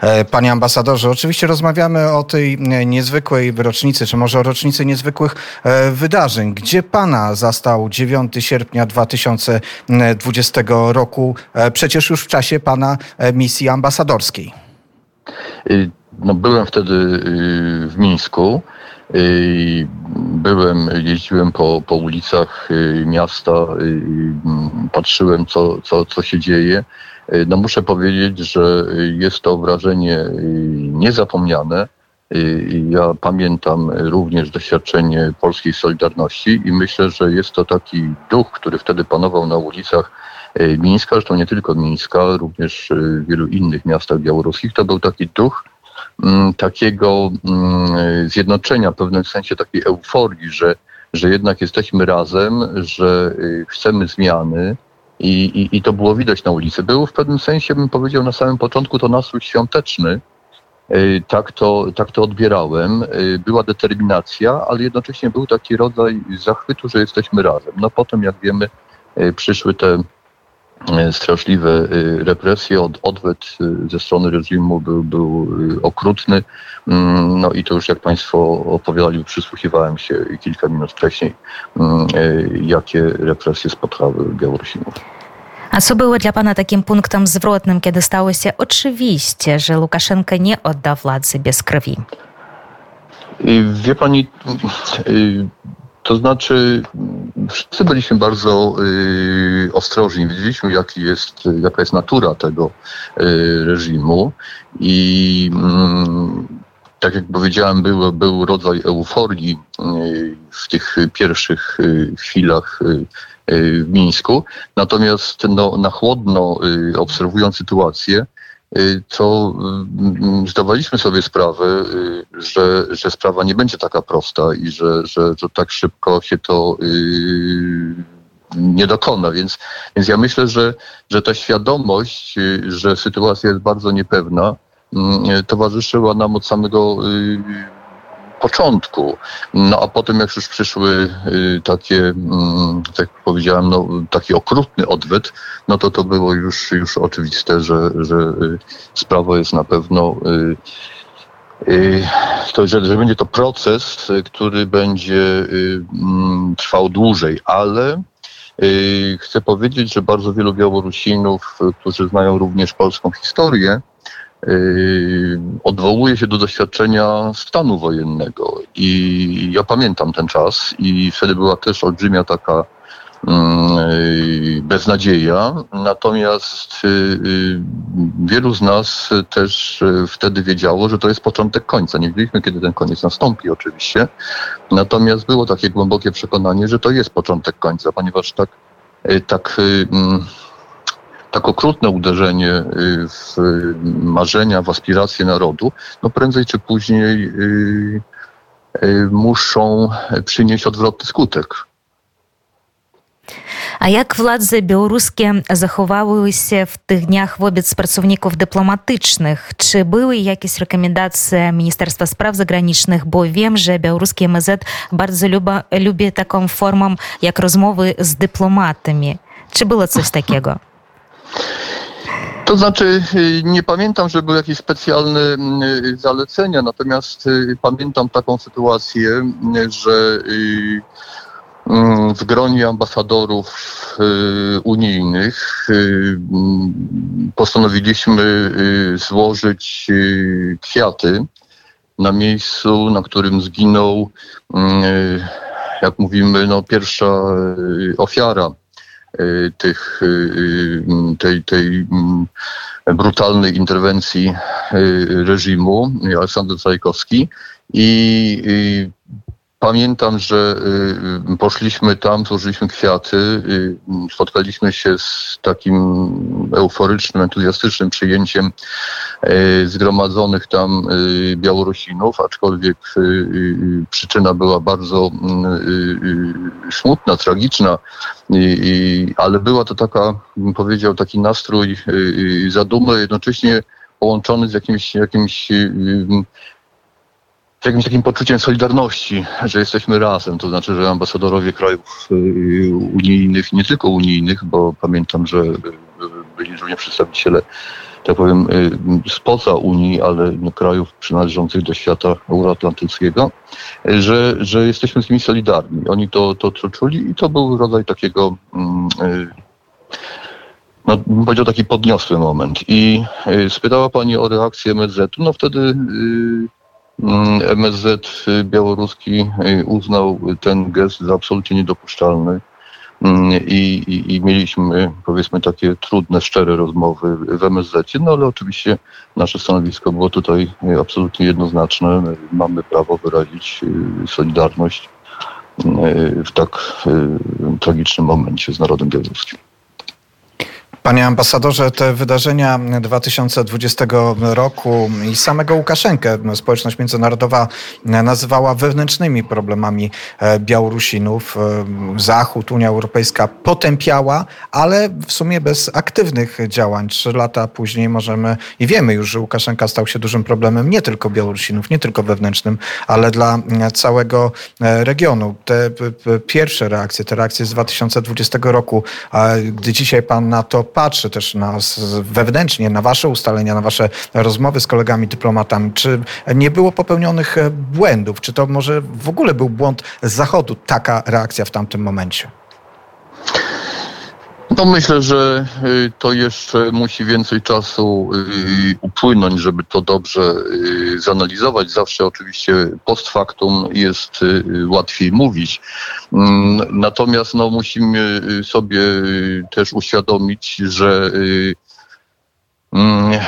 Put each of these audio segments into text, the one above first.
E, panie ambasadorze, oczywiście rozmawiamy o tej e, niezwykłej rocznicy, czy może o rocznicy niezwykłych e, wydarzeń. Gdzie pana zastał 9 sierpnia 2020 roku, przecież już w czasie pana misji ambasadorskiej? No, byłem wtedy w Mińsku. Byłem, jeździłem po, po ulicach miasta, patrzyłem, co, co, co się dzieje. Y, no muszę powiedzieć, że jest to wrażenie y, niezapomniane. Y, ja pamiętam również doświadczenie polskiej Solidarności i myślę, że jest to taki duch, który wtedy panował na ulicach Mińska, zresztą nie tylko Mińska, również w wielu innych miastach białoruskich. To był taki duch mm, takiego mm, zjednoczenia, w pewnym sensie takiej euforii, że, że jednak jesteśmy razem, że chcemy zmiany, i, i, I to było widać na ulicy. Był w pewnym sensie, bym powiedział na samym początku, to nastrój świąteczny. Y, tak to, tak to odbierałem. Y, była determinacja, ale jednocześnie był taki rodzaj zachwytu, że jesteśmy razem. No potem, jak wiemy, y, przyszły te straszliwe e, represje, od, odwet e, ze strony reżimu był, był okrutny. Mm, no i to już jak Państwo opowiadali, przysłuchiwałem się kilka minut wcześniej, mm, jakie represje spotkały Białorusinów. A co było dla Pana takim punktem zwrotnym, kiedy stało się oczywiście, że Łukaszenka nie odda władzy bez krwi? Wie Pani, to znaczy, wszyscy byliśmy bardzo y, ostrożni. Wiedzieliśmy, jaki jest, jaka jest natura tego y, reżimu i y, tak jak powiedziałem, był, był rodzaj euforii y, w tych pierwszych y, chwilach y, w Mińsku. Natomiast no, na chłodno obserwując sytuację, Y, to y, zdawaliśmy sobie sprawę, y, że, że sprawa nie będzie taka prosta i że, że, że tak szybko się to nie dokona. Więc, więc ja myślę, że, że ta świadomość, że sytuacja jest bardzo niepewna, towarzyszyła nam od samego początku. No a potem jak już przyszły y, takie, mm, tak powiedziałem, no, taki okrutny odwet, no to to było już, już oczywiste, że, że y, sprawa jest na pewno y, to, że, że będzie to proces, który będzie mm, trwał dłużej, ale chcę powiedzieć, że bardzo wielu Białorusinów, którzy znają również polską historię, odwołuje się do doświadczenia stanu wojennego. I ja pamiętam ten czas i wtedy była też olbrzymia taka yy, beznadzieja. Natomiast yy, wielu z nas też wtedy wiedziało, że to jest początek końca. Nie wiedzieliśmy, kiedy ten koniec nastąpi oczywiście. Natomiast było takie głębokie przekonanie, że to jest początek końca, ponieważ tak, tak tak okrutne uderzenie y, w marzenia, w aspiracje narodu, no prędzej czy później y, y, muszą przynieść odwrotny skutek. A jak władze białoruskie zachowały się w tych dniach wobec pracowników dyplomatycznych? Czy były jakieś rekomendacje Ministerstwa Spraw Zagranicznych? Bo wiem, że białoruskie MZ bardzo luba, lubi taką formą jak rozmowy z dyplomatami. Czy było coś takiego? To znaczy, y, nie pamiętam, że były jakieś specjalne y, zalecenia, natomiast y, pamiętam taką sytuację, że mm, w gronie ambasadorów unijnych postanowiliśmy złożyć kwiaty na miejscu, na którym zginął, jak mówimy, no, pierwsza ofiara tych, y, y, tej, tej mm, brutalnej interwencji reżimu, Aleksander Trajkowski i Pamiętam, że y, poszliśmy tam, złożyliśmy kwiaty, y, spotkaliśmy się z takim euforycznym, entuzjastycznym przyjęciem y, zgromadzonych tam Białorusinów, aczkolwiek przyczyna była bardzo smutna, tragiczna, ale była to taka, powiedział, taki nastrój zadumy, jednocześnie połączony z jakimś, jakimś z jakimś takim poczuciem solidarności, że jesteśmy razem. To znaczy, że ambasadorowie krajów unijnych, nie tylko unijnych, bo pamiętam, że byli również przedstawiciele tak powiem, spoza Unii, ale krajów przynależących do świata euroatlantyckiego, że, że jesteśmy z nimi solidarni. Oni to, to, to czuli i to był rodzaj takiego mm, no, bym powiedział taki podniosły moment. I spytała Pani o reakcję MSZ-u. No wtedy MSZ białoruski uznał ten gest za absolutnie niedopuszczalny. Mm, I, i, i, mieliśmy powiedzmy takie trudne, szczere rozmowy w MSZ, no ale oczywiście nasze stanowisko było tutaj absolutnie jednoznaczne. Mamy prawo wyrazić y, solidarność y, w tak tragicznym momencie z narodem białoruskim. Panie ambasadorze, te wydarzenia 2020 roku i samego Łukaszenkę społeczność międzynarodowa nazywała wewnętrznymi problemami e, Białorusinów. E, Zachód, Unia Europejska potępiała, ale w sumie bez aktywnych działań. Trzy lata później możemy i wiemy już, że Łukaszenka stał się dużym problemem nie tylko Białorusinów, nie tylko wewnętrznym, ale dla całego e, regionu. Te pierwsze reakcje, te reakcje z 2020 roku, gdy dzisiaj pan na to patrzy też na wewnętrznie, na wasze ustalenia, na wasze rozmowy z kolegami dyplomatami, czy nie było popełnionych e, błędów? Czy to może w ogóle był błąd z Zachodu, taka reakcja w tamtym momencie? No myślę, że y, to jeszcze musi więcej czasu y, upłynąć, żeby to dobrze y, zanalizować. Zawsze oczywiście post factum jest łatwiej mówić. Mm, natomiast no, musimy sobie też uświadomić, że mm,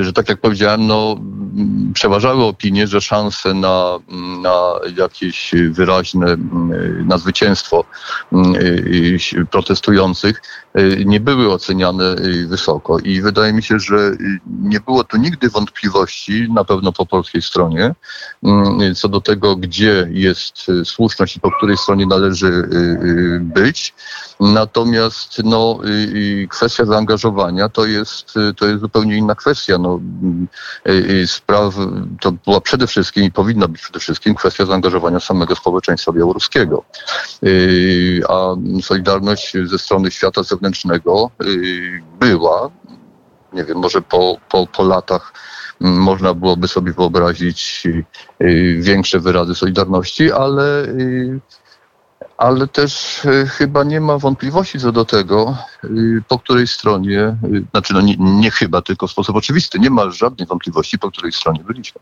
że tak jak powiedziałem, no, przeważały opinie, że szanse na, na jakieś wyraźne, na zwycięstwo protestujących nie były oceniane wysoko. I wydaje mi się, że nie było tu nigdy wątpliwości, na pewno po polskiej stronie, co do tego, gdzie jest słuszność i po której stronie należy być. Natomiast no, kwestia zaangażowania to jest, to jest zupełnie inna kwestia. No, spraw, to była przede wszystkim i powinna być przede wszystkim kwestia zaangażowania samego społeczeństwa białoruskiego. A Solidarność ze strony świata zewnętrznego była, nie wiem, może po, po, po latach można byłoby sobie wyobrazić większe wyrazy Solidarności, ale ale też e, chyba nie ma wątpliwości co do tego, e, po której stronie, e, znaczy no nie, nie chyba, tylko w sposób oczywisty, nie ma żadnej wątpliwości, po której stronie byliśmy.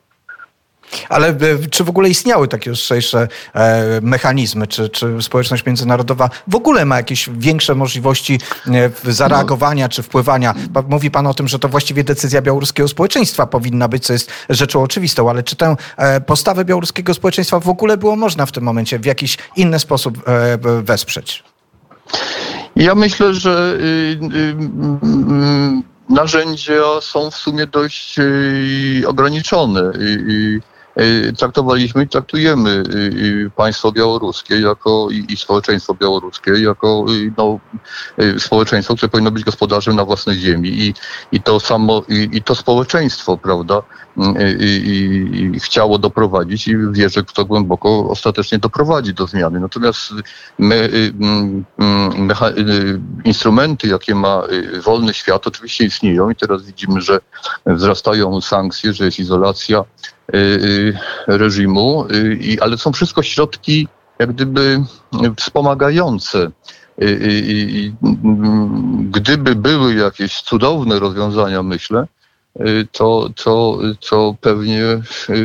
Ale e, czy w ogóle istniały takie ostrzejsze e, mechanizmy? Czy, czy społeczność międzynarodowa w ogóle ma jakieś większe możliwości e, zareagowania czy wpływania? Mówi pan o tym, że to właściwie decyzja białoruskiego społeczeństwa powinna być, co jest rzeczą oczywistą, ale czy tę postawę białoruskiego społeczeństwa w ogóle było można w tym momencie w jakiś inny sposób wesprzeć? Ja myślę, że y, y, y, narzędzia są w sumie dość ograniczone. Y, traktowaliśmy i traktujemy y, y, państwo białoruskie jako i, społeczeństwo białoruskie jako no, społeczeństwo, które powinno być gospodarzem na własnej ziemi i, i to samo, i, i to społeczeństwo, prawda, i, chciało doprowadzić i wierzę w to głęboko ostatecznie doprowadzi do zmiany. Natomiast my, mecha, instrumenty, jakie ma wolny świat, oczywiście istnieją i teraz widzimy, że wzrastają sankcje, że jest izolacja Y, y, reżimu, y, ale są wszystko środki jak gdyby wspomagające. Gdyby były jakieś cudowne rozwiązania, myślę, to, to, to pewnie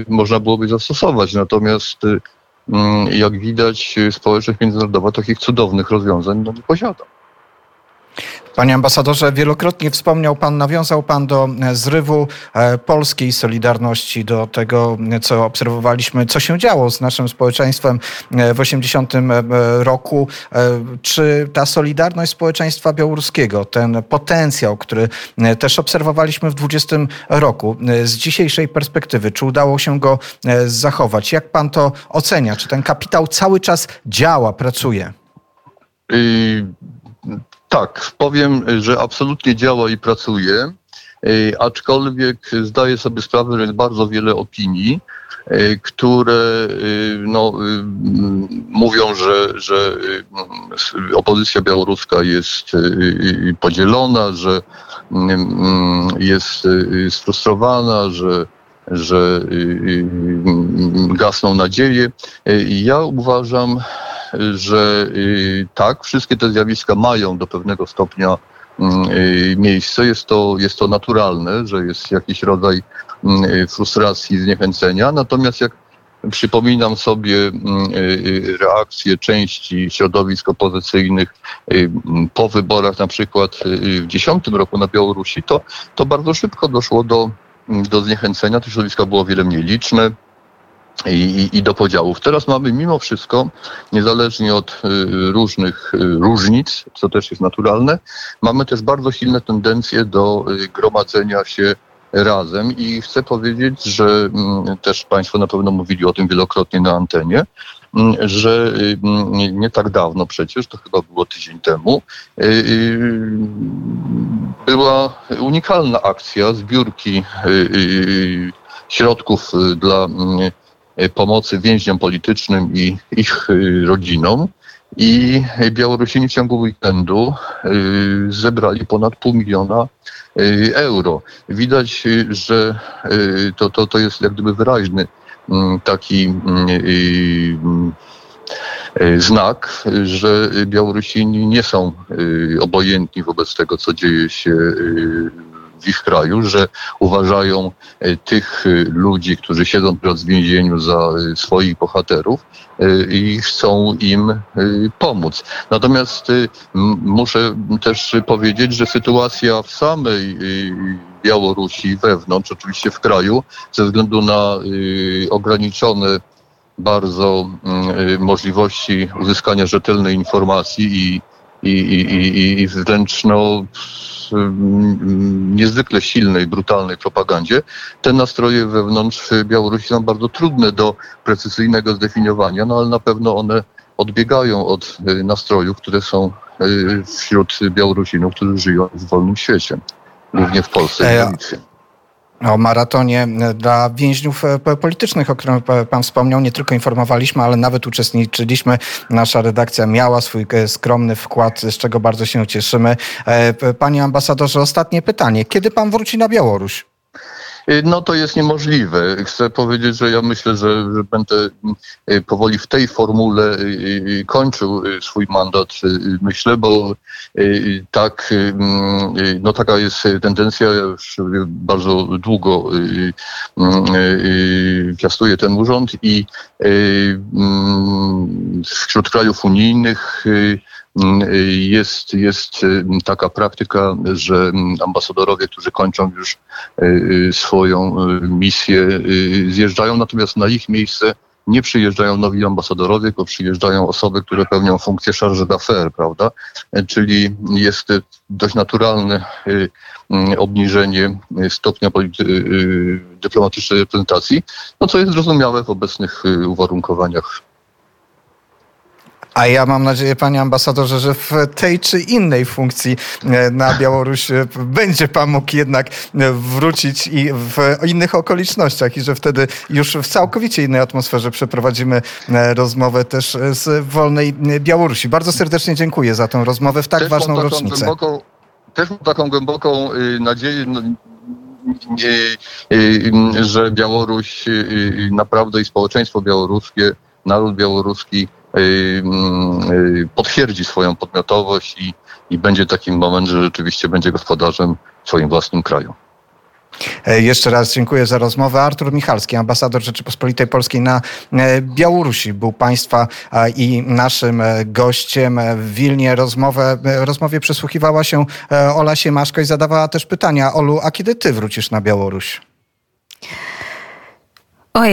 można byłoby zastosować. Natomiast jak widać, społeczność międzynarodowa takich cudownych rozwiązań no, nie posiada. Panie ambasadorze, wielokrotnie wspomniał Pan, nawiązał Pan do e, zrywu e, polskiej solidarności, do tego, co obserwowaliśmy, co się działo z naszym społeczeństwem e, w 80 roku. Czy ta solidarność społeczeństwa białoruskiego, ten potencjał, który też obserwowaliśmy w 20 roku, z dzisiejszej perspektywy, czy udało się go zachować? Jak Pan to ocenia? Czy ten kapitał cały czas działa, pracuje? Tak, powiem, że absolutnie działa i pracuje. aczkolwiek zdaję sobie sprawę, że jest bardzo wiele opinii, które no, mówią, że, że opozycja białoruska jest podzielona, że jest sfrustrowana, że że gasną nadzieje. Ja uważam, że tak, wszystkie te zjawiska mają do pewnego stopnia miejsce. Jest to, jest to naturalne, że jest jakiś rodzaj frustracji, zniechęcenia. Natomiast jak przypominam sobie reakcje części środowisk opozycyjnych po wyborach, na przykład w 2010 roku na Białorusi, to, to bardzo szybko doszło do, do zniechęcenia. To środowisko było wiele mniej liczne. I, i, i, do podziałów. Teraz mamy mimo wszystko, niezależnie od różnych różnic, co też jest naturalne, mamy też bardzo silne tendencje do gromadzenia się razem i chcę powiedzieć, że też Państwo na pewno mówili o tym wielokrotnie na antenie, że nie tak dawno przecież, to chyba było tydzień temu, była unikalna akcja zbiórki środków dla pomocy więźniom politycznym i ich rodzinom. I Białorusini w ciągu weekendu zebrali ponad pół miliona euro. Widać, że to, to, to jest jak gdyby wyraźny taki znak, że Białorusini nie są obojętni wobec tego, co dzieje się w ich kraju, że uważają tych ludzi, którzy siedzą teraz w więzieniu za swoich bohaterów i chcą im pomóc. Natomiast muszę też powiedzieć, że sytuacja w samej Białorusi wewnątrz, oczywiście w kraju, ze względu na ograniczone bardzo możliwości uzyskania rzetelnej informacji i, i, i, i wręcz no, niezwykle silnej, brutalnej propagandzie, te nastroje wewnątrz Białorusi są bardzo trudne do precyzyjnego zdefiniowania, no ale na pewno one odbiegają od nastrojów, które są wśród Białorusinów, którzy żyją w wolnym świecie, głównie w Polsce i w Litwie o maratonie dla więźniów politycznych, o którym pan wspomniał. Nie tylko informowaliśmy, ale nawet uczestniczyliśmy. Nasza redakcja miała swój skromny wkład, z czego bardzo się cieszymy. Panie ambasadorze, ostatnie pytanie. Kiedy pan wróci na Białoruś? No to jest niemożliwe. Chcę powiedzieć, że ja myślę, że, że będę powoli w tej formule kończył swój mandat, myślę, bo tak, no taka jest tendencja, ja już bardzo długo piastuję ten urząd i wśród krajów unijnych jest, jest taka praktyka, że ambasadorowie, którzy kończą już swoją misję, zjeżdżają, natomiast na ich miejsce nie przyjeżdżają nowi ambasadorowie, tylko przyjeżdżają osoby, które pełnią funkcję charge d'affaires, prawda? Czyli jest dość naturalne obniżenie stopnia dyplomatycznej reprezentacji, no co jest zrozumiałe w obecnych uwarunkowaniach a ja mam nadzieję, panie ambasadorze, że w tej czy innej funkcji e, na Białoruś e, będzie pan mógł jednak e, wrócić i w innych okolicznościach i że wtedy już w całkowicie innej atmosferze przeprowadzimy rozmowę też z wolnej Białorusi. Bardzo serdecznie dziękuję za tę rozmowę w tak też ważną rocznicę. Głęboką, też mam taką głęboką nadzieję, no, że Białoruś naprawdę i społeczeństwo białoruskie, naród białoruski potwierdzi swoją podmiotowość i, i będzie taki moment, że rzeczywiście będzie gospodarzem w swoim własnym kraju. E, jeszcze raz dziękuję za rozmowę. Artur Michalski, ambasador Rzeczypospolitej Polskiej na e, Białorusi, był Państwa i naszym e, gościem w Wilnie. Rozmowę, rozmowie przysłuchiwała się Ola Siemaszko i zadawała też pytania. Olu, a kiedy Ty wrócisz na Białoruś? Oj,